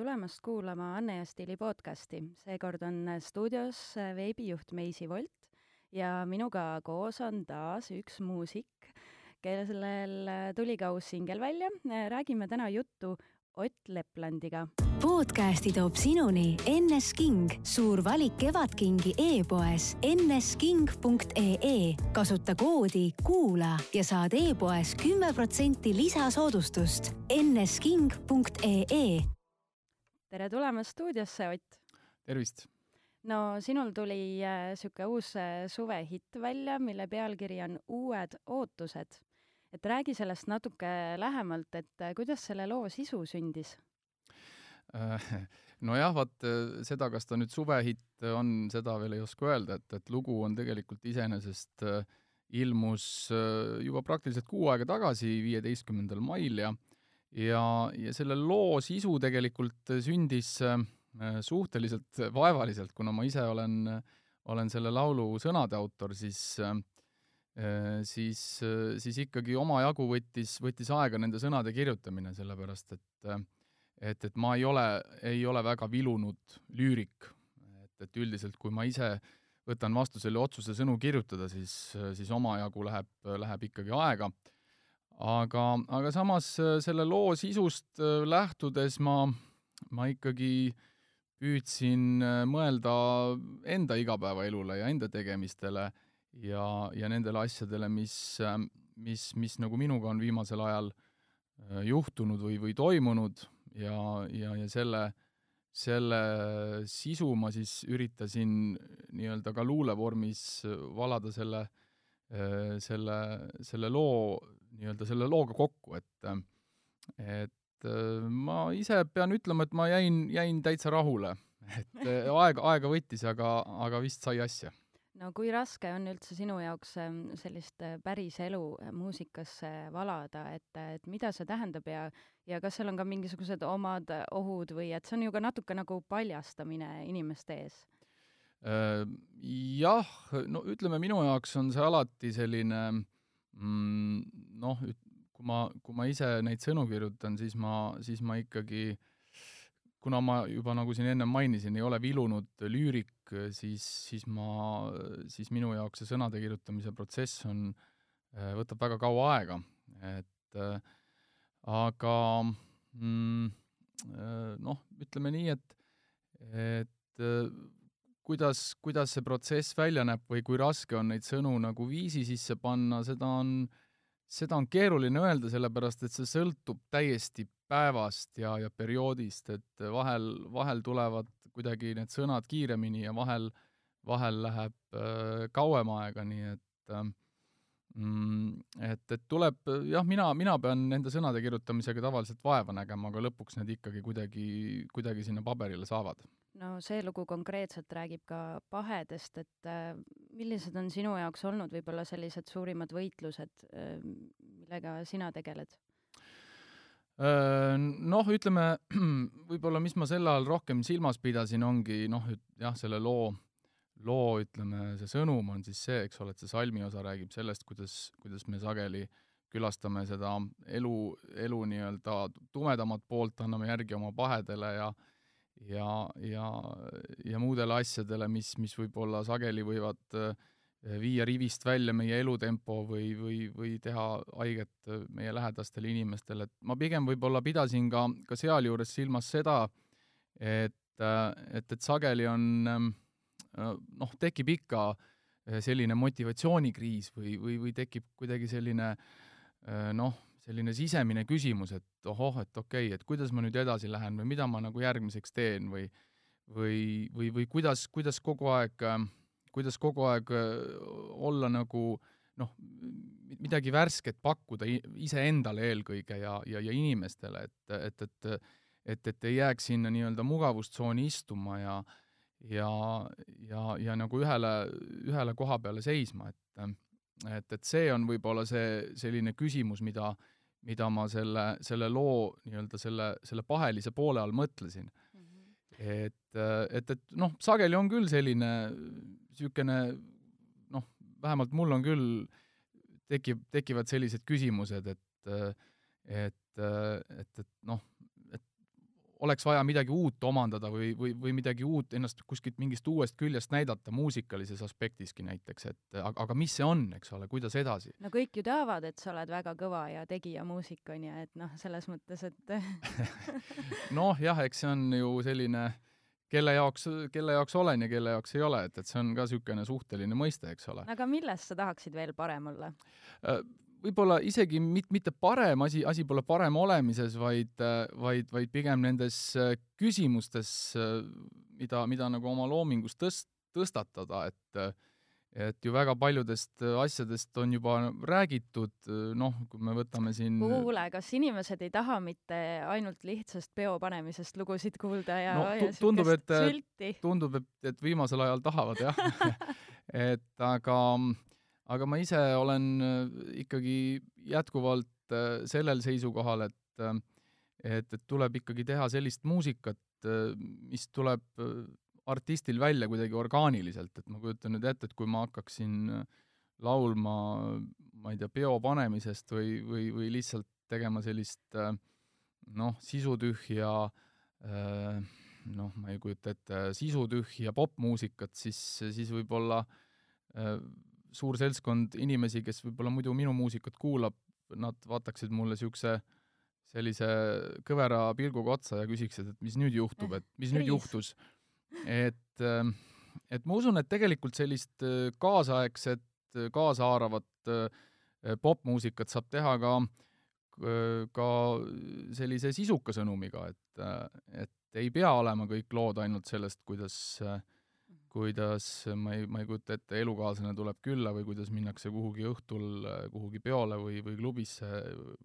tulemast kuulama Anne ja Stiili podcasti. seekord on stuudios veebijuht Meisi Volt ja minuga koos on taas üks muusik, kellel tuli ka uus singel välja. räägime täna juttu Ott Leplandiga. podcasti toob sinuni NS King, suur valik Kevadkingi e-poes nsking.ee. kasuta koodi kuula ja saad e-poes kümme protsenti lisasoodustust. nsking.ee. tere tulemast stuudiosse, Ott! tervist! no sinul tuli niisugune äh, uus äh, suvehitt välja, mille pealkiri on Uued ootused et räägi sellest natuke lähemalt, et äh, kuidas selle loo sisu sündis? Äh, nojah, vaat äh, seda, kas ta nüüd suvehitt on, seda veel ei oska öelda, et, et lugu on tegelikult iseenesest ilmus juba praktiliselt kuu aega tagasi, viieteistkümnendal mail ja ja, ja selle loo sisu tegelikult sündis suhteliselt vaevaliselt, kuna ma ise olen, olen selle laulu sõnade autor, siis äh, Äh, siis, äh, siis ikkagi omajagu võttis, võttis aega nende sõnade kirjutamine, sellepärast et äh, et, et ma ei ole, ei ole väga vilunud lüürik. et, et üldiselt, kui ma ise võtan vastu selle otsuse sõnu kirjutada, siis, siis omajagu läheb, läheb ikkagi aega. Aga, aga samas selle loo sisust lähtudes ma, ma ikkagi püüdsin mõelda enda igapäevaelule ja enda tegemistele ja, ja nendele asjadele, mis, mis, mis nagu minuga on viimasel ajal äh, juhtunud või, või toimunud. Ja, ja, ja selle, selle sisu ma siis üritasin nii-öelda ka luulevormis valada selle, äh, selle, selle loo, nii-öelda selle looga kokku, et et äh, ma ise pean ütlema, et ma jäin, jäin täitsa rahule. et aega, aega võttis, aga, aga vist sai asja no kui raske on üldse sinu jaoks ähm, sellist äh, päris elu äh, muusikasse valada, et, äh, et mida see tähendab ja, ja kas seal on ka mingisugused omad ohud või et see on ju ka natuke nagu paljastamine inimeste ees? Jah, no ütleme, minu jaoks on see alati selline mm, noh, kui ma, kui ma ise neid sõnu kirjutan, siis ma, siis ma ikkagi kuna ma juba, nagu siin ennem mainisin, ei ole vilunud lüürik, siis, siis ma, siis minu jaoks see sõnade kirjutamise protsess on, äh, võtab väga kaua aega, et äh, aga mm, äh, noh, ütleme nii, et, et kuidas, kuidas see protsess välja näeb või kui raske on neid sõnu nagu viisi sisse panna, seda on, seda on keeruline öelda, sellepärast et see sõltub täiesti päevast ja, ja perioodist, et vahel, vahel tulevad kuidagi need sõnad kiiremini ja vahel, vahel läheb äh, kauem aega, nii et äh, et, et tuleb, jah, mina, mina pean nende sõnade kirjutamisega tavaliselt vaeva nägema, aga lõpuks need ikkagi kuidagi, kuidagi sinna paberile saavad. No see lugu konkreetselt räägib ka pahedest, et äh, millised on sinu jaoks olnud võib-olla sellised suurimad võitlused äh,, millega sina tegeled? Äh, noh, ütleme võib-olla, mis ma sel ajal rohkem silmas pidasin, ongi noh, jah, selle loo, loo ütleme, see sõnum on siis see, eks ole, et see salmi osa räägib sellest, kuidas, kuidas me sageli külastame seda elu, elu nii-öelda tumedamat poolt, anname järgi oma pahedele ja ja, ja, ja muudele asjadele, mis, mis võib-olla sageli võivad äh, viia rivist välja meie elutempo või, või, või teha haiget eh, meie lähedastele inimestele, et ma pigem võib-olla pidasin ka, ka sealjuures silmas seda, et, eh, et, et sageli on noh, tekib ikka selline motivatsioonikriis või, või, või tekib kuidagi selline noh, selline sisemine küsimus, et ohoh, et okei okay,, et kuidas ma nüüd edasi lähen või mida ma nagu järgmiseks teen või või, või, või kuidas, kuidas kogu aeg kuidas kogu aeg olla nagu noh, midagi värsket pakkuda iseendale eelkõige ja, ja, ja inimestele, et, et, et et, et ei jääks sinna nii-öelda mugavustsooni istuma ja ja, ja, ja nagu ühele, ühele koha peale seisma, et et, et see on võib-olla see selline küsimus, mida, mida ma selle, selle loo nii-öelda selle, selle pahelise poole all mõtlesin mm. -hmm. et, et, et noh, sageli on küll selline niisugune noh, vähemalt mul on küll, tekib, tekivad sellised küsimused, et et, et, et noh, oleks vaja midagi uut omandada või, või, või midagi uut, ennast kuskilt mingist uuest küljest näidata muusikalises aspektiski näiteks, et aga, aga mis see on, eks ole, kuidas edasi? no kõik ju teavad, et sa oled väga kõva ja tegija muusik, on ju, et noh, selles mõttes, et noh, jah, eks see on ju selline kelle jaoks, kelle jaoks olen ja kelle jaoks ei ole, et, et see on ka niisugune suhteline mõiste, eks ole. aga milles sa tahaksid veel parem olla? Äh, võib-olla isegi mit-, mitte parem asi, asi pole parem olemises, vaid, vaid, vaid pigem nendes äh, küsimustes, äh, mida, mida nagu oma loomingus tõst-, tõstatada, et et ju väga paljudest asjadest on juba räägitud, noh, kui me võtame siin kuule, kas inimesed ei taha mitte ainult lihtsast peo panemisest lugusid kuulda ja no, ja tundub, et, sülti? tundub, et, et viimasel ajal tahavad jah et aga aga ma ise olen äh, ikkagi jätkuvalt äh, sellel seisukohal, et äh, et, et tuleb ikkagi teha sellist muusikat, mis tuleb artistil välja kuidagi orgaaniliselt, et ma kujutan nüüd ette, et kui ma hakkaksin laulma, ma ei tea, peo panemisest või, või, või lihtsalt tegema sellist noh, sisutühja noh, ma ei kujuta ette, sisutühja popmuusikat, siis, siis võib-olla suur seltskond inimesi, kes võib-olla muidu minu muusikat kuulab, nad vaataksid mulle niisuguse sellise kõvera pilguga otsa ja küsiksid, et mis nüüd juhtub, et mis nüüd juhtus. et, ähm, et ma usun, et tegelikult sellist äh, kaasaegset, äh, kaasahaaravat äh, popmuusikat saab teha ka, ka sellise sisuka sõnumiga, et, et ei pea olema kõik lood ainult sellest, kuidas äh, kuidas ma ei, ma ei kujuta ette, elukaaslane tuleb külla või kuidas minnakse kuhugi õhtul kuhugi peole või, või klubisse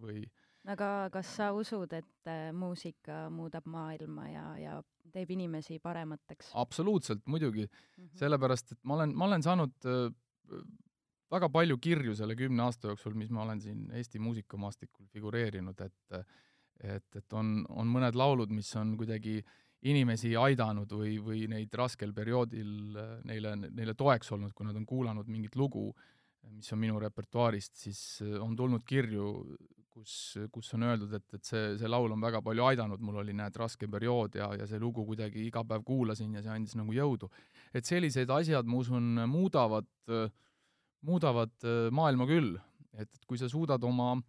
või aga kas sa usud, et äh, muusika muudab maailma ja, ja teeb inimesi paremateks? absoluutselt, muidugi mm. -hmm. sellepärast, et ma olen, ma olen saanud äh, väga palju kirju selle kümne aasta jooksul, mis ma olen siin Eesti muusikamaastikul figureerinud, et et, et on, on mõned laulud, mis on kuidagi äh, inimesi aidanud või, või neid raskel perioodil äh, neile, neile toeks olnud, kui nad on kuulanud mingit lugu, mis on minu repertuaarist, siis äh, on tulnud kirju, kus, kus on öeldud, et, et see, see laul on väga palju aidanud, mul oli, näed, raske periood ja, ja see lugu kuidagi iga päev kuulasin ja see andis nagu jõudu. et sellised asjad, ma usun, muudavad, muudavad äh, maailma küll. et, et kui sa suudad oma äh,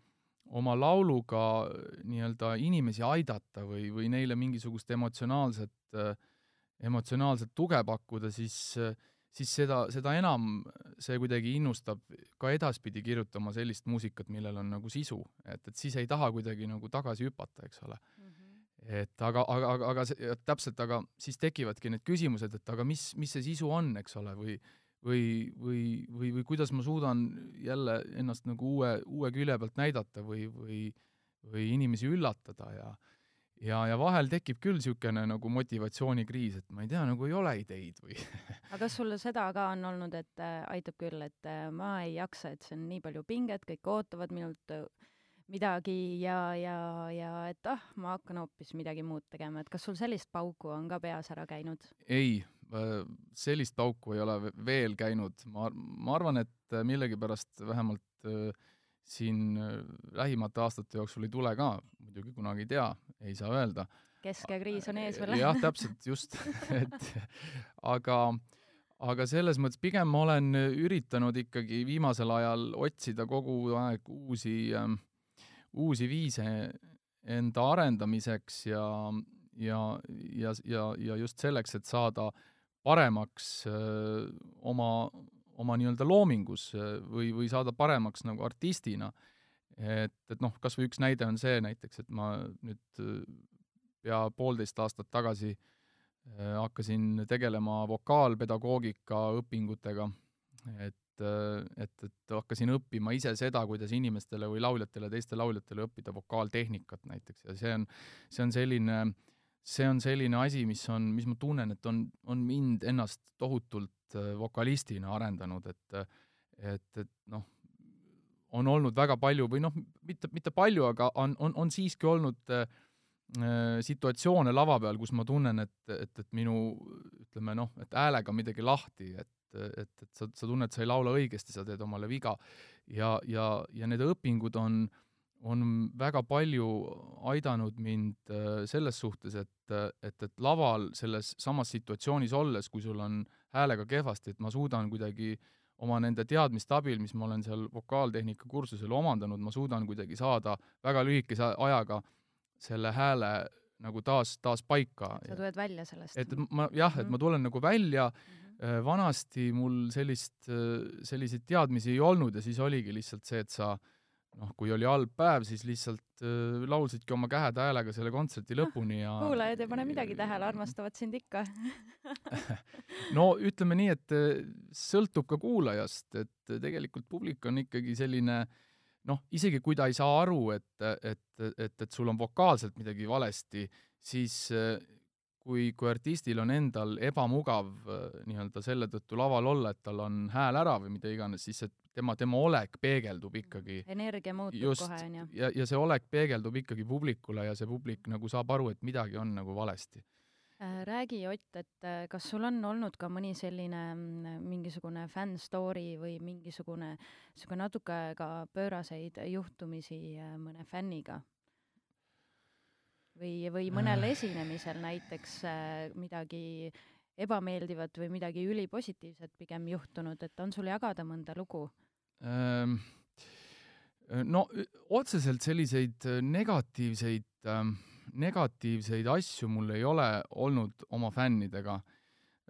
oma lauluga nii-öelda inimesi aidata või, või neile mingisugust emotsionaalset, emotsionaalset tuge pakkuda, siis, siis seda, seda enam see kuidagi innustab ka edaspidi kirjutama sellist muusikat, millel on nagu sisu, et, et siis ei taha kuidagi nagu tagasi hüpata, eks ole mm. -hmm. et aga, aga, aga, aga see, täpselt, aga siis tekivadki need küsimused, et aga mis, mis see sisu on, eks ole, või või, või, või, või kuidas ma suudan jälle ennast nagu uue, uue külje pealt näidata või, või, või inimesi üllatada ja ja, ja vahel tekib küll niisugune nagu motivatsioonikriis, et ma ei tea, nagu ei ole ideid või aga kas sul seda ka on olnud, et äh, aitab küll, et äh, ma ei jaksa, et see on nii palju pinget, kõik ootavad minult äh, midagi ja, ja, ja et ah, ma hakkan hoopis midagi muud tegema, et kas sul sellist pauku on ka peas ära käinud? ei, sellist pauku ei ole veel käinud, ma, ma arvan, et äh, millegipärast vähemalt äh, siin lähimate aastate jooksul ei tule ka, muidugi kunagi ei tea, ei saa öelda. keskekriis on ees veel. jah, täpselt, just et aga, aga selles mõttes pigem ma olen üritanud ikkagi viimasel ajal otsida kogu aeg uusi äh,, uusi viise enda arendamiseks ja, ja, ja, ja, ja just selleks, et saada äh, paremaks oma, oma nii-öelda loomingus või, või saada paremaks nagu artistina. et, et noh, kas või üks näide on see näiteks, et ma nüüd pea poolteist aastat tagasi hakkasin tegelema vokaalpedagoogika õpingutega, et, et, et hakkasin õppima ise seda, kuidas inimestele või lauljatele, teistele lauljatele õppida vokaaltehnikat näiteks ja see on, see on selline äh, see on selline asi, mis on, mis ma tunnen, et on, on mind ennast tohutult äh, vokalistina arendanud, et et, et noh, on olnud väga palju või noh, mitte, mitte palju, aga on, on, on siiski olnud äh, äh, situatsioone lava peal, kus ma tunnen, et, et, et minu ütleme noh, et häälega on midagi lahti, et, et, et sa, sa tunned, sa ei laula õigesti, sa teed omale viga. ja, ja, ja need õpingud on, on väga palju aidanud mind äh, selles suhtes, et, et, et laval selles samas situatsioonis olles, kui sul on häälega kehvasti, et ma suudan kuidagi oma nende teadmiste abil, mis ma olen seal vokaaltehnika kursusel omandanud, ma suudan kuidagi saada väga lühikese ajaga selle hääle nagu taas, taas paika. sa tuled välja sellest? et ma jah, et ma mhm. tulen nagu välja mm, -hmm. vanasti mul sellist, selliseid teadmisi ei olnud ja siis oligi lihtsalt see, et sa noh, kui oli halb päev, siis lihtsalt äh, laulsidki oma käheda häälega selle kontserti ah, lõpuni ja kuulajad ei pane midagi tähele, armastavad sind ikka. No ütleme nii, et sõltub ka kuulajast, et tegelikult publik on ikkagi selline noh, isegi kui ta ei saa aru, et, et, et, et sul on vokaalselt midagi valesti, siis kui, kui artistil on endal ebamugav nii-öelda selle tõttu laval olla, et tal on hääl ära või mida iganes, siis see tema, tema olek peegeldub ikkagi. energia muutub just, kohe, onju. ja, ja see olek peegeldub ikkagi publikule ja see publik nagu saab aru, et midagi on nagu valesti Äh, räägi, Ott, et äh, kas sul on olnud ka mõni selline mm, mingisugune fänn story või mingisugune niisugune natuke ka pööraseid juhtumisi äh, mõne fänniga? Või, või mõnel esinemisel näiteks midagi ebameeldivat või midagi ülipositiivset pigem juhtunud, et on sul jagada mõnda lugu ähm,? no otseselt selliseid negatiivseid ähm, negatiivseid asju mul ei ole olnud oma fännidega.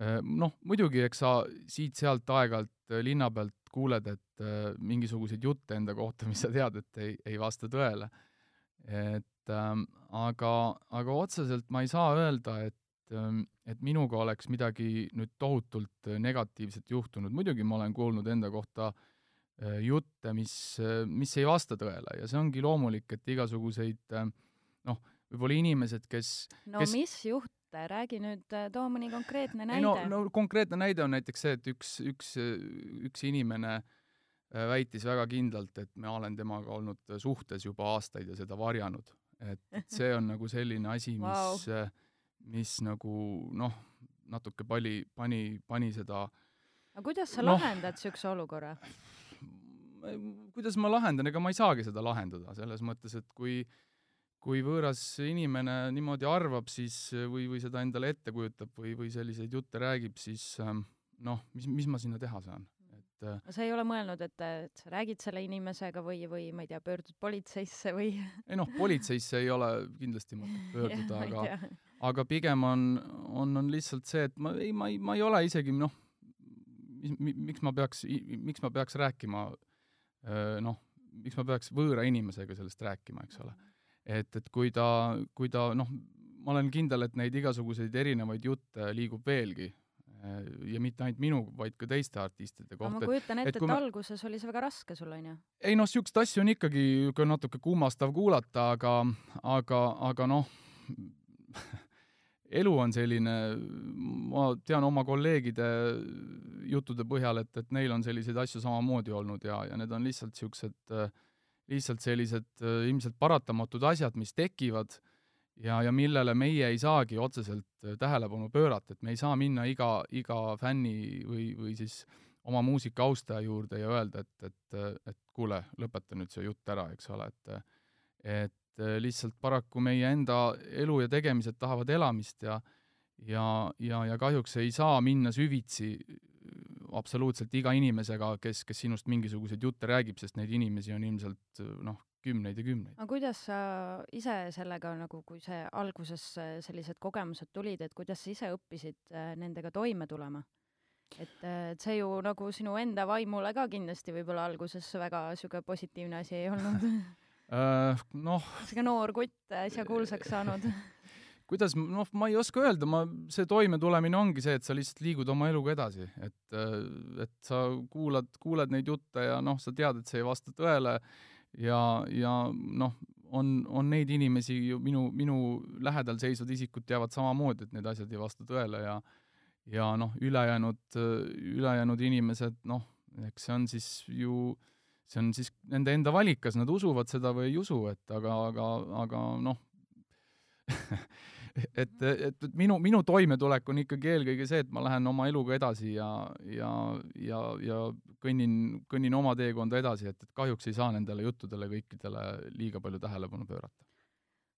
Äh, noh, muidugi, eks sa siit-sealt aeg-ajalt äh, linna pealt kuuled, et äh, mingisuguseid jutte enda kohta, mis sa tead, et ei, ei vasta tõele. et ähm, aga, aga otseselt ma ei saa öelda, et ähm, et minuga oleks midagi nüüd tohutult negatiivset juhtunud, muidugi ma olen kuulnud enda kohta jutte, mis, mis ei vasta tõele ja see ongi loomulik, et igasuguseid noh, võib-olla inimesed, kes no kes... mis juhte, räägi nüüd, äh, too mõni konkreetne näide. no, no konkreetne näide on näiteks see, et üks, üks, üks inimene äh, väitis väga kindlalt, et ma olen temaga olnud suhtes juba aastaid ja seda varjanud. Et, see on nagu selline asi, mis wow., mis nagu noh, natuke pani, pani, pani seda aga kuidas sa no, lahendad niisuguse olukorra? kuidas ma lahendan, ega ma ei saagi seda lahendada, selles mõttes, et kui kui võõras inimene niimoodi arvab, siis või, või seda endale ette kujutab või, või selliseid jutte räägib, siis ähm, noh, mis, mis ma sinna teha saan? Et äh, sa ei ole mõelnud, et, et sa räägid selle inimesega või, või ma ei tea, pöördud politseisse või? ei noh, politseisse ei ole kindlasti mõtet pöörduda aga, aga pigem on, on, on lihtsalt see, et ma ei, ma ei, ma ei ole isegi noh, miks ma peaks, miks ma peaks rääkima äh, noh, miks ma peaks võõra inimesega sellest rääkima, eks ole et, et kui ta, kui ta noh, ma olen kindel, et neid igasuguseid erinevaid jutte liigub veelgi ja mitte ainult minu, vaid ka teiste artistide kohta. ma kujutan ette, et, et me... alguses oli see väga raske sul, onju? ei noh, siukseid asju on ikkagi natuke kummastav kuulata, aga, aga, aga noh elu on selline, ma tean oma kolleegide juttude põhjal, et, et neil on selliseid asju samamoodi olnud ja, ja need on lihtsalt siuksed äh, lihtsalt sellised äh, ilmselt paratamatud asjad, mis tekivad ja, ja millele meie ei saagi otseselt äh, tähelepanu pöörata, et me ei saa minna iga, iga fänni või, või siis oma muusika austaja juurde ja öelda, et, et, et kuule, lõpeta nüüd see jutt ära, eks ole, et et lihtsalt paraku meie enda elu ja tegemised tahavad elamist ja ja, ja, ja kahjuks ei saa minna süvitsi absoluutselt iga inimesega, kes, kes sinust mingisuguseid jutte räägib, sest neid inimesi on ilmselt noh, kümneid ja kümneid. aga kuidas sa ise sellega nagu, kui see alguses sellised kogemused tulid, et kuidas sa ise õppisid äh, nendega toime tulema? et, äh, et see ju nagu sinu enda vaimule ka kindlasti võib-olla alguses väga niisugune positiivne asi ei olnud äh, noh. sihuke noor kutt äsja kuulsaks saanud kuidas, noh, ma ei oska öelda, ma, see toimetulemine ongi see, et sa lihtsalt liigud oma eluga edasi, et, et sa kuulad, kuuled neid jutte ja noh, sa tead, et see ei vasta tõele ja, ja noh, on, on neid inimesi ju minu, minu lähedal seisvad isikud teavad samamoodi, et need asjad ei vasta tõele ja ja noh, ülejäänud, ülejäänud inimesed, noh, eks see on siis ju, see on siis nende enda valik, kas nad usuvad seda või ei usu, et aga, aga, aga noh et, et, minu, minu toimetulek on ikkagi eelkõige see, et ma lähen oma eluga edasi ja, ja, ja, ja kõnnin, kõnnin oma teekonda edasi, et, et kahjuks ei saa nendele juttudele kõikidele liiga palju tähelepanu pöörata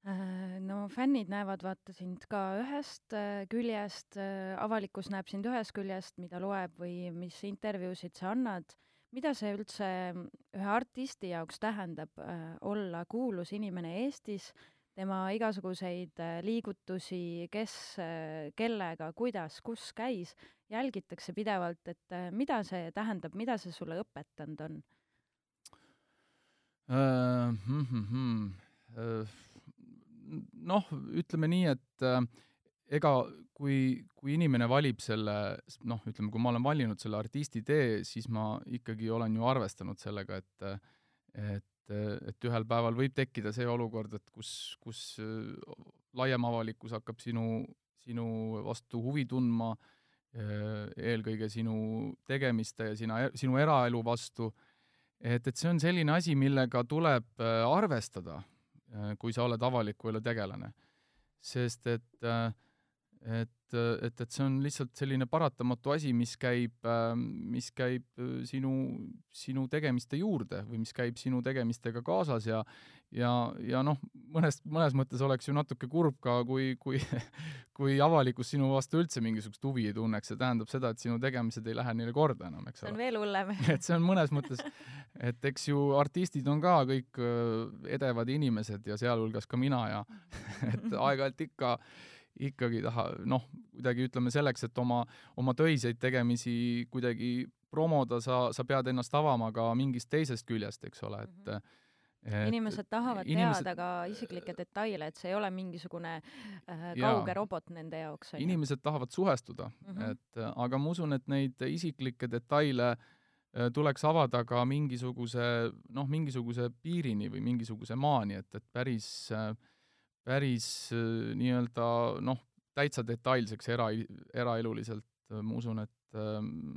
Äh, no fännid näevad vaata sind ka ühest äh, küljest, äh, avalikkus näeb sind ühest küljest, mida loeb või mis intervjuusid sa annad. mida see üldse ühe artisti jaoks tähendab olla kuulus inimene Eestis, tema igasuguseid liigutusi, kes, kellega, kuidas, kus käis, jälgitakse pidevalt, et mida see tähendab, mida see sulle õpetanud on uh,? Mm -hmm. uh noh, ütleme nii, et äh, ega kui, kui inimene valib selle, noh, ütleme, kui ma olen valinud selle artisti tee, siis ma ikkagi olen ju arvestanud sellega, et et, et ühel päeval võib tekkida see olukord, et kus, kus äh, laiem avalikkus hakkab sinu, sinu vastu huvi tundma, äh, eelkõige sinu tegemiste ja sina, sinu eraelu vastu, et, et see on selline asi, millega tuleb äh, arvestada kui sa oled avaliku elu tegelane. sest et, äh, et, et, et see on lihtsalt selline paratamatu asi, mis käib, äh, mis käib sinu, sinu tegemiste juurde või mis käib sinu tegemistega kaasas ja ja, ja noh, mõnes, mõnes mõttes oleks ju natuke kurb ka, kui, kui kui avalikkus sinu vastu üldse mingisugust huvi ei tunneks, see tähendab seda, et sinu tegemised ei lähe neile korda enam, eks ole. see on veel hullem et see on mõnes mõttes, et eks ju artistid on ka kõik edevad inimesed ja sealhulgas ka mina ja et aeg-ajalt ikka ikkagi taha, noh, kuidagi ütleme selleks, et oma, oma töiseid tegemisi kuidagi promoda, sa, sa pead ennast avama ka mingist teisest küljest, eks ole, et mm -hmm et inimesed tahavad inimesed... teada ka isiklikke detaile, et see ei ole mingisugune äh, kauge ja. robot nende jaoks. inimesed tahavad suhestuda mm, -hmm. et aga ma usun, et neid isiklikke detaile äh, tuleks avada ka mingisuguse, noh, mingisuguse piirini või mingisuguse maani, et, et päris äh,, päris äh, nii-öelda noh, täitsa detailseks era, eraeluliselt äh, ma usun, et,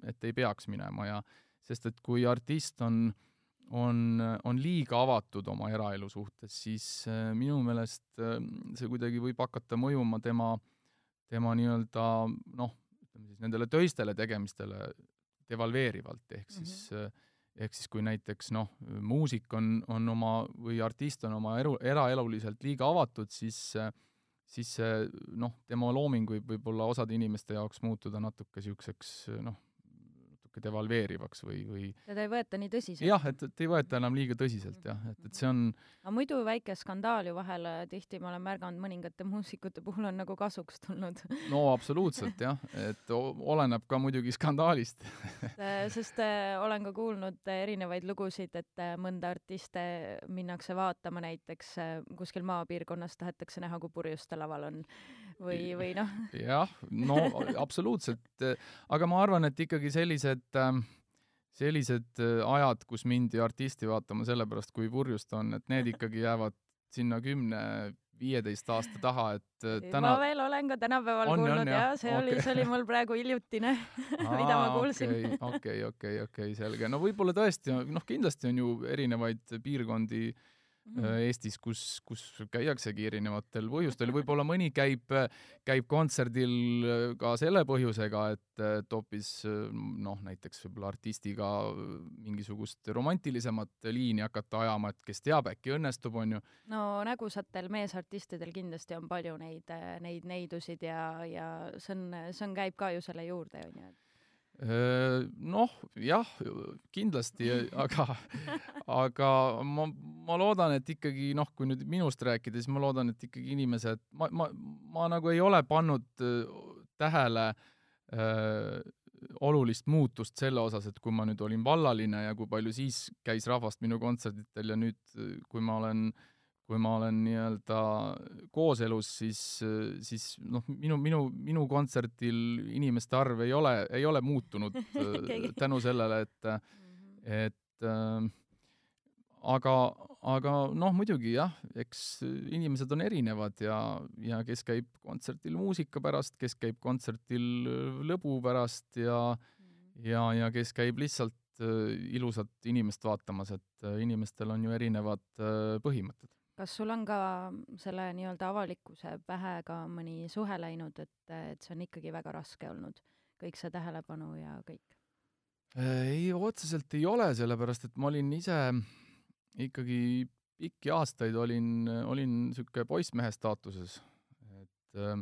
et ei peaks minema ja sest et kui artist on on, on liiga avatud oma eraelu suhtes, siis äh, minu meelest äh, see kuidagi võib hakata mõjuma tema, tema nii-öelda noh, ütleme siis nendele töistele tegemistele devalveerivalt, ehk mm -hmm. Ehk siis kui näiteks noh, muusik on, on oma või artist on oma elu, eraeluliselt liiga avatud, siis siis noh, tema looming võib võib-olla osade inimeste jaoks muutuda natuke niisuguseks noh, natuke devalveerivaks või, või teda ei võeta nii tõsiselt. jah, et, et ei võeta enam liiga tõsiselt jah, et, et see on aga muidu väike skandaal ju vahel tihti ma olen märganud mõningate muusikute puhul on nagu kasuks tulnud. No absoluutselt jah, et oleneb ka muidugi skandaalist. Sest äh, olen ka kuulnud erinevaid lugusid, et äh, mõnda artiste minnakse vaatama näiteks äh, kuskil maapiirkonnas tahetakse näha, kui purjus ta laval on või, või noh. jah, no absoluutselt, aga ma arvan, et ikkagi sellised ähm, sellised äh, ajad, kus mindi artisti vaatama sellepärast, kui purjus ta on, et need ikkagi jäävad sinna kümne, viieteist aasta taha, et äh, täna ma veel olen ka tänapäeval on, kuulnud on, ja see okay. oli, see oli mul praegu hiljutine mida ma kuulsin. okei, okei, okei, selge. no võib-olla tõesti, noh, kindlasti on ju erinevaid piirkondi äh. Eestis, kus, kus käiaksegi erinevatel põhjustel, võib-olla mõni käib, käib kontserdil äh, ka selle põhjusega, et, et hoopis noh, näiteks võib-olla artistiga mingisugust romantilisemat liini hakata ajama, et kes teab, äkki õnnestub, on ju. no nägusatel meesartistidel kindlasti on palju neid, neid neidusid ja, ja see on, see on, käib ka ju selle juurde, on ju, et noh, jah, kindlasti, aga, aga ma, ma loodan, et ikkagi noh, kui nüüd minust rääkida, siis ma loodan, et ikkagi inimesed, ma, ma, ma nagu ei ole pannud tähele öö, olulist muutust selle osas, et kui ma nüüd olin vallaline ja kui palju siis käis rahvast minu kontserditel ja nüüd, kui ma olen äh, kui ma olen nii-öelda kooselus, siis, siis noh, minu, minu, minu kontserdil inimeste arv ei ole, ei ole muutunud tänu sellele, et, mhm. et äh, aga, aga noh, muidugi jah, eks inimesed on erinevad ja, ja kes käib kontserdil muusika pärast, kes käib kontserdil lõbu pärast ja mhm. ja, ja kes käib lihtsalt äh, ilusat inimest vaatamas, et äh, inimestel on ju erinevad äh, põhimõtted kas sul on ka selle nii-öelda avalikkuse pähe ka mõni suhe läinud, et, et see on ikkagi väga raske olnud, kõik see tähelepanu ja kõik? ei, otseselt ei ole, sellepärast et ma olin ise ikkagi pikki aastaid olin, olin niisugune poissmehe staatuses, et äh,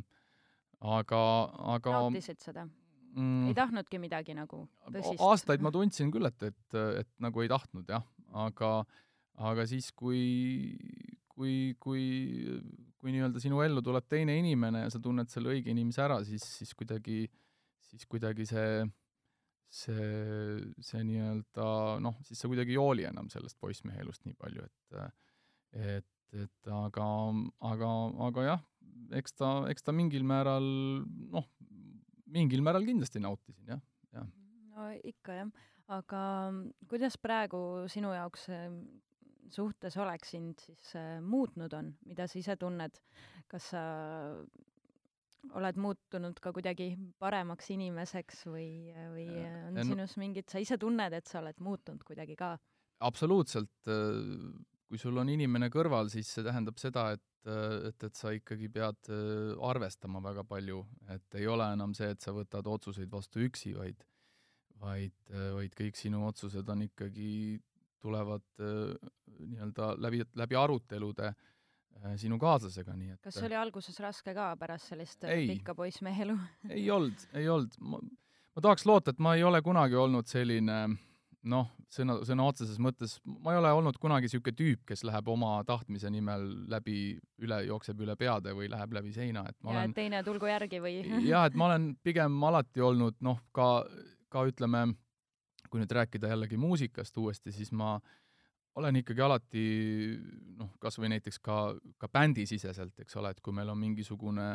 aga, aga nautisid seda mm,? ei tahtnudki midagi nagu tõsist? aastaid ma tundsin küll, et, et, et nagu ei tahtnud jah, aga, aga siis, kui, kui, kui, kui nii-öelda sinu ellu tuleb teine inimene ja sa tunned selle õige inimese ära, siis, siis kuidagi, siis kuidagi see see, see nii-öelda noh, siis sa kuidagi ei hooli enam sellest poissmehe elust nii palju, et et, et aga, aga, aga jah, eks ta, eks ta mingil määral noh, mingil määral kindlasti nautisin, jah, jah. no ikka jah, aga kuidas praegu sinu jaoks suhtes olek sind siis äh, muutnud on, mida sa ise tunned, kas sa oled muutunud ka kuidagi paremaks inimeseks või, või on sinus mingid, sa ise tunned, et sa oled muutunud kuidagi ka? absoluutselt, kui sul on inimene kõrval, siis see tähendab seda, et, et, et sa ikkagi pead äh, arvestama väga palju, et ei ole enam see, et sa võtad otsuseid vastu üksi, vaid vaid, äh, vaid kõik sinu otsused on ikkagi, tulevad äh, nii-öelda läbi, läbi arutelude sinu kaaslasega, nii et kas oli alguses raske ka pärast sellist ei, pikka poissmehe elu ei olnud, ei olnud. ma, tahaks loota, et ma ei ole kunagi olnud selline äh, noh, sõna, sõna otseses mõttes, ma ei ole olnud kunagi niisugune tüüp, kes läheb oma tahtmise nimel läbi, üle, jookseb üle peade või läheb läbi seina, et ma ja, olen teine tulgu järgi või? Jah, et ma olen pigem alati olnud noh, ka, ka ütleme, kui nüüd rääkida jällegi muusikast uuesti, siis ma olen ikkagi alati noh, kas või näiteks ka, ka bändisiseselt, eks ole, et kui meil on mingisugune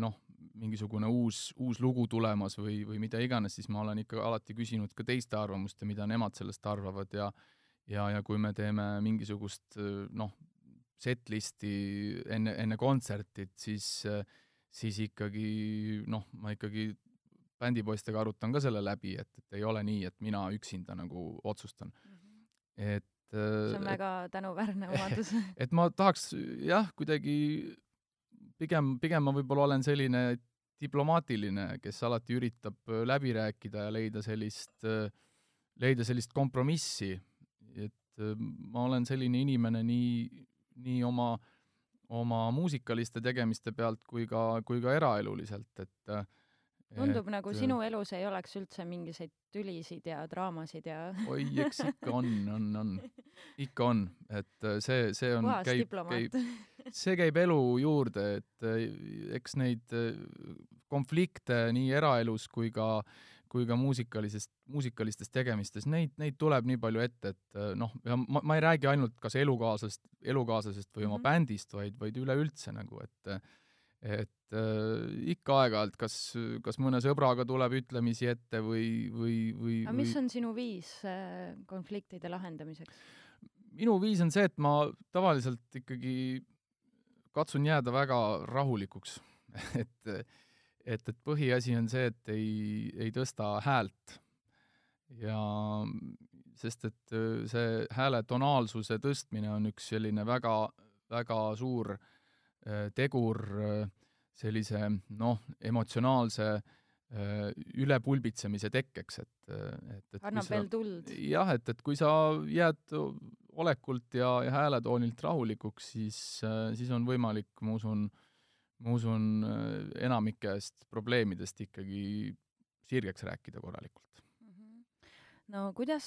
noh, mingisugune uus, uus lugu tulemas või, või mida iganes, siis ma olen ikka alati küsinud ka teiste arvamust ja mida nemad sellest arvavad ja ja, ja kui me teeme mingisugust noh, set-listi enne, enne kontsertit, siis, siis ikkagi noh, ma ikkagi bändipoistega arutan ka selle läbi, et, et ei ole nii, et mina üksinda nagu otsustan mm. -hmm. et see on et, väga tänuväärne omadus et ma tahaks jah, kuidagi pigem, pigem ma võib-olla olen selline diplomaatiline, kes alati üritab äh, läbi rääkida ja leida sellist, äh, leida sellist kompromissi. et äh, ma olen selline inimene nii, nii oma, oma muusikaliste tegemiste pealt kui ka, kui ka eraeluliselt, et tundub et, nagu sinu elus ei oleks üldse mingisuguseid tülisid ja draamasid ja oi, eks ikka on, on, on. ikka on, et see, see on, käib, käib, see käib elu juurde, et eh, eks neid konflikte nii eraelus kui ka kui ka muusikalisest, muusikalistes tegemistes, neid, neid tuleb nii palju ette, et noh, ja ma, ma ei räägi ainult kas elukaaslasest, elukaaslasest või oma mm -hmm. bändist, vaid, vaid üleüldse nagu, et et äh, ikka aeg-ajalt kas, kas mõne sõbraga tuleb ütlemisi ette või, või, või aga mis on sinu viis äh, konfliktide lahendamiseks? minu viis on see, et ma tavaliselt ikkagi katsun jääda väga rahulikuks et, et, et põhiasi on see, et ei, ei tõsta häält. ja sest, et äh, see hääle tonaalsuse tõstmine on üks selline väga, väga suur äh, tegur äh, sellise noh, emotsionaalse ülepulbitsemise tekkeks, et, et, et annab veel tuld. jah, et, et kui sa jääd olekult ja, ja hääletoonilt rahulikuks, siis, siis on võimalik, ma usun, ma usun, enamikest probleemidest ikkagi sirgeks rääkida korralikult. No kuidas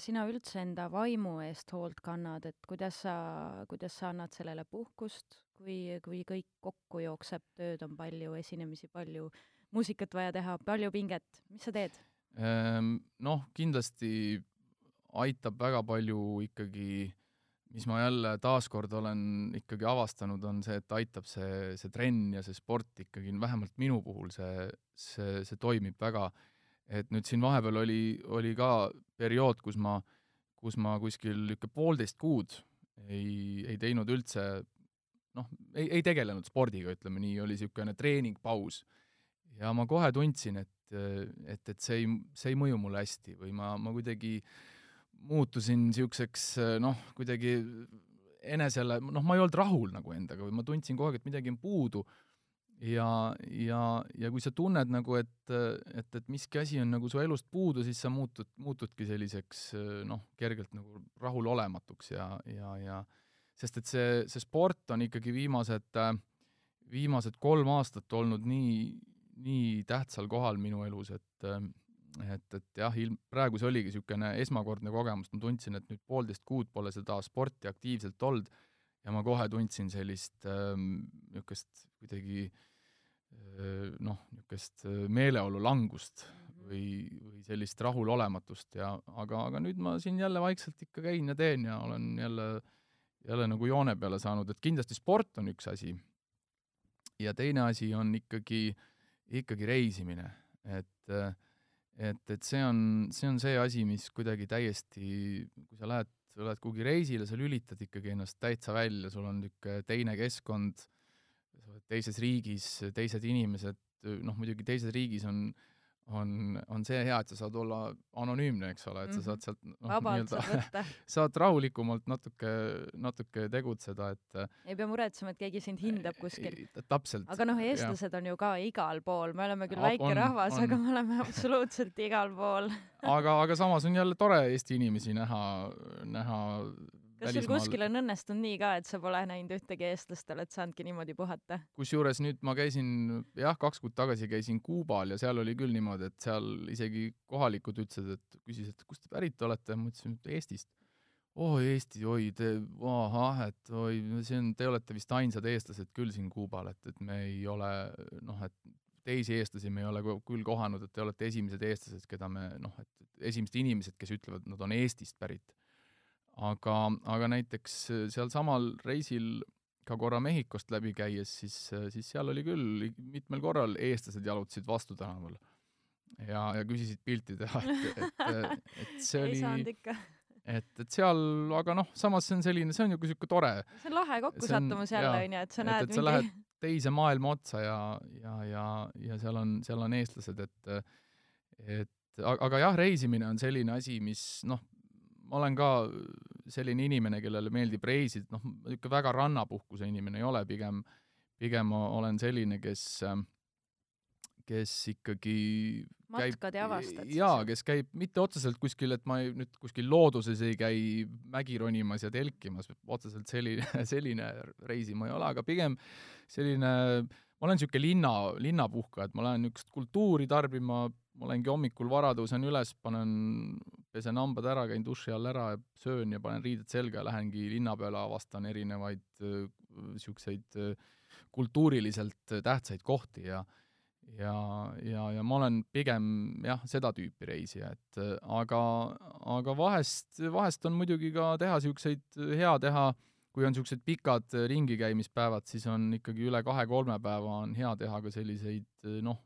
sina üldse enda vaimu eest hoolt kannad, et kuidas sa, kuidas sa annad sellele puhkust, kui, kui kõik kokku jookseb, tööd on palju, esinemisi palju, muusikat vaja teha, palju pinget, mis sa teed? Ehm, noh, kindlasti aitab väga palju ikkagi, mis ma jälle taaskord olen ikkagi avastanud, on see, et aitab see, see trenn ja see sport ikkagi, vähemalt minu puhul see, see, see toimib väga. Et nüüd siin vahepeal oli, oli ka periood, kus ma, kus ma kuskil niisugune poolteist kuud ei, ei teinud üldse noh, ei, ei tegelenud spordiga, ütleme nii, oli niisugune treeningpaus. ja ma kohe tundsin, et, et, et see ei, see ei mõju mulle hästi või ma, ma kuidagi muutusin niisuguseks noh, kuidagi enesele, noh, ma ei olnud rahul nagu endaga või ma tundsin kogu aeg, et midagi on puudu. Ja, ja, ja kui sa tunned nagu, et, et, et miski asi on nagu su elust puudu, siis sa muutud, muutudki selliseks noh, kergelt nagu rahulolematuks ja, ja, ja sest et see, see sport on ikkagi viimased, viimased kolm aastat olnud nii, nii tähtsal kohal minu elus, et et, et jah, ilm-, praegu see oligi niisugune esmakordne kogemus, ma tundsin, et nüüd poolteist kuud pole seda sporti aktiivselt olnud ja ma kohe tundsin sellist niisugust ähm, kuidagi äh, noh, niisugust äh, meeleolu langust mhm. või, või sellist rahulolematust ja aga, aga nüüd ma siin jälle vaikselt ikka käin ja teen ja olen jälle, jälle nagu joone peale saanud, et kindlasti sport on üks asi. ja teine asi on ikkagi, ikkagi reisimine, et et, et see on, see on see asi, mis kuidagi täiesti, kui sa lähed sa lähed kuhugi reisile, sa lülitad ikkagi ennast täitsa välja, sul on niisugune teine keskkond, sa oled teises riigis, teised inimesed, noh muidugi teises riigis on on, on see hea, et sa saad olla anonüümne, eks ole, et sa saad sealt noh, võtta. saad rahulikumalt natuke, natuke tegutseda, et ei pea muretsema, et keegi sind hindab kuskil. täpselt. aga noh, eestlased ja. on ju ka igal pool, me oleme küll väike on, rahvas, aga me oleme absoluutselt igal pool aga, aga samas on jälle tore Eesti inimesi näha, näha kas sul kuskil on õnnestunud nii ka, et sa pole näinud ühtegi eestlast, oled saanudki niimoodi puhata? kusjuures nüüd ma käisin, jah, kaks kuud tagasi käisin Kuubal ja seal oli küll niimoodi, et seal isegi kohalikud ütlesid, et küsisid, et kust te pärit olete, ma ütlesin, et Eestist. oo Eesti, oi, te, ahah, et oi, see on, te olete vist ainsad eestlased küll siin Kuubal, et, et me ei ole noh, et teisi eestlasi me ei ole küll kohanud, et te olete esimesed eestlased, keda me noh, et esimesed inimesed, kes ütlevad, nad on Eestist pärit aga, aga näiteks äh, sealsamal reisil ka korra Mehhikost läbi käies, siis, äh, siis seal oli küll mitmel korral eestlased jalutasid vastu tänaval ja, ja küsisid pilti teha, et, et, et see oli et, et seal, aga noh, samas see on selline, see on ju niisugune tore. see on lahe kokkusattumus jälle, onju, et sa näed et, et mingi teise maailma otsa ja, ja, ja, ja seal on, seal on eestlased, et et aga jah, reisimine on selline asi, mis noh, ma olen ka selline inimene, kellele meeldib reisida, noh, niisugune väga rannapuhkuse inimene ei ole, pigem, pigem olen selline, kes, kes ikkagi matkad ja avastad jaa, kes käib mitte otseselt kuskil, et ma ei, nüüd kuskil looduses ei käi mägi ronimas ja telkimas, otseselt selline, selline reisima ei ole, aga pigem selline, ma olen niisugune linna, linnapuhkaja, et ma lähen niisugust kultuuri tarbima, ma olengi hommikul vara, tõusen üles, panen, pesen hambad ära, käin duši all ära, söön ja panen riided selga ja lähengi linna peale, avastan erinevaid niisuguseid kultuuriliselt tähtsaid kohti ja ja, ja, ja ma olen pigem jah, seda tüüpi reisija, et aga, aga vahest, vahest on muidugi ka teha niisuguseid, hea teha, kui on niisugused pikad ringikäimispäevad, siis on ikkagi üle kahe-kolme päeva on hea teha ka selliseid noh,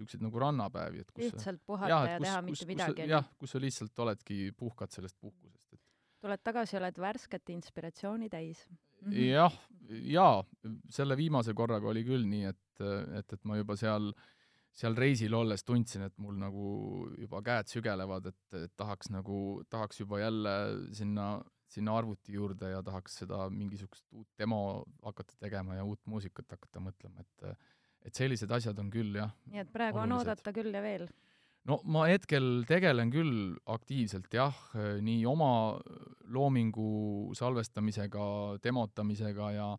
niisuguseid nagu rannapäevi, et kus lihtsalt puhata jah, ja kus, teha kus, mitte kus, midagi. jah, kus sa lihtsalt oledki, puhkad sellest puhkusest, et tuled tagasi, oled värsket inspiratsiooni täis mm. -hmm. jah, jaa, selle viimase korraga oli küll nii, et, et, et ma juba seal, seal reisil olles tundsin, et mul nagu juba käed sügelevad, et, et tahaks nagu, tahaks juba jälle sinna, sinna arvuti juurde ja tahaks seda mingisugust uut demo hakata tegema ja uut muusikat hakata mõtlema, et et sellised asjad on küll jah. nii et praegu olulised. on oodata küll ja veel? no ma hetkel tegelen küll aktiivselt jah, nii oma loomingu salvestamisega, demotamisega ja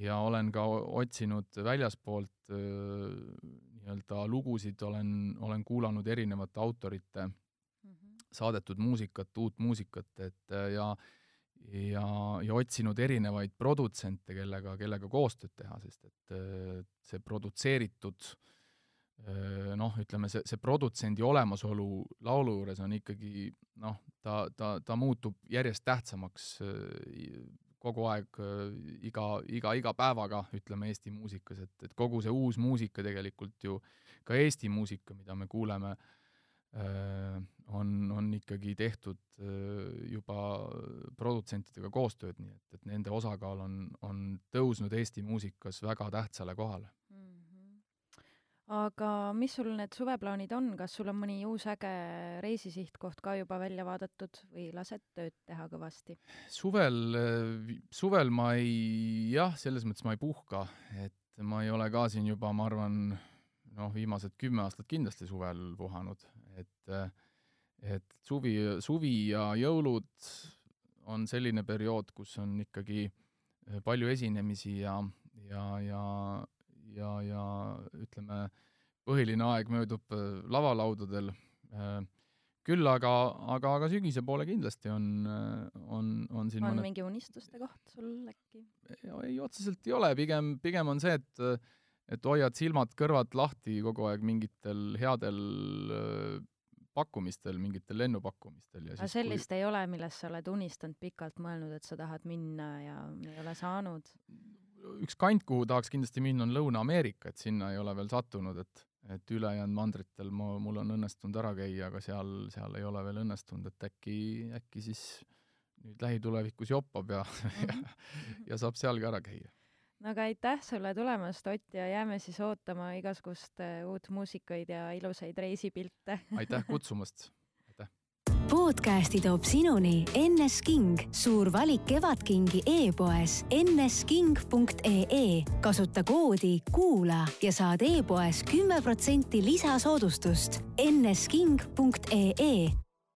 ja olen ka otsinud väljaspoolt nii-öelda lugusid, olen, olen kuulanud erinevate autorite mm -hmm. saadetud muusikat, uut muusikat, et ja ja, ja otsinud erinevaid produtsente, kellega, kellega koostööd teha, sest et see produtseeritud noh, ütleme see, see produtsendi olemasolu laulu juures on ikkagi noh, ta, ta, ta muutub järjest tähtsamaks äh, kogu aeg iga, iga, iga päevaga, ütleme Eesti muusikas, et, et kogu see uus muusika tegelikult ju, ka Eesti muusika, mida me kuuleme Äh, on, on ikkagi tehtud äh, juba produtsentidega koostööd, nii et, et nende osakaal on, on tõusnud Eesti muusikas väga tähtsale kohale. -hmm. aga mis sul need suveplaanid on, kas sul on mõni uus äge reisisihtkoht ka juba välja vaadatud või lased tööd teha kõvasti? suvel, suvel ma ei, jah, selles mõttes ma ei puhka, et ma ei ole ka siin juba, ma arvan, noh, viimased kümme aastat kindlasti suvel puhanud, et et suvi, suvi ja jõulud on selline periood, kus on ikkagi palju esinemisi ja, ja, ja, ja, ja ütleme, põhiline aeg möödub lavalaudadel küll aga, aga, aga sügise poole kindlasti on, on, on siin on mõned... mingi unistuste koht sul äkki? ei, otseselt ei ole, pigem, pigem on see, et et hoiad silmad-kõrvad lahti kogu aeg mingitel headel pakkumistel, mingitel lennupakkumistel ja aga sellist kui... ei ole, millest sa oled unistanud, pikalt mõelnud, et sa tahad minna ja ei ole saanud? üks kant, kuhu tahaks kindlasti minna, on Lõuna-Ameerika, et sinna ei ole veel sattunud, et et ülejäänud mandritel ma, mul on õnnestunud ära käia, aga seal, seal ei ole veel õnnestunud, et äkki, äkki siis nüüd lähitulevikus joppab ja mm, -hmm. ja saab sealgi ära käia. No aga aitäh sulle tulemast, Ott, ja jääme siis ootama igasugust äh, uut muusikaid ja ilusaid reisipilte. Aitäh kutsumast! Podcasti toob sinuni NS King, suur valik Kevadkingi e-poes nsking.ee. kasuta koodi kuula ja saad e-poes kümme protsenti lisasoodustust. Nsking.ee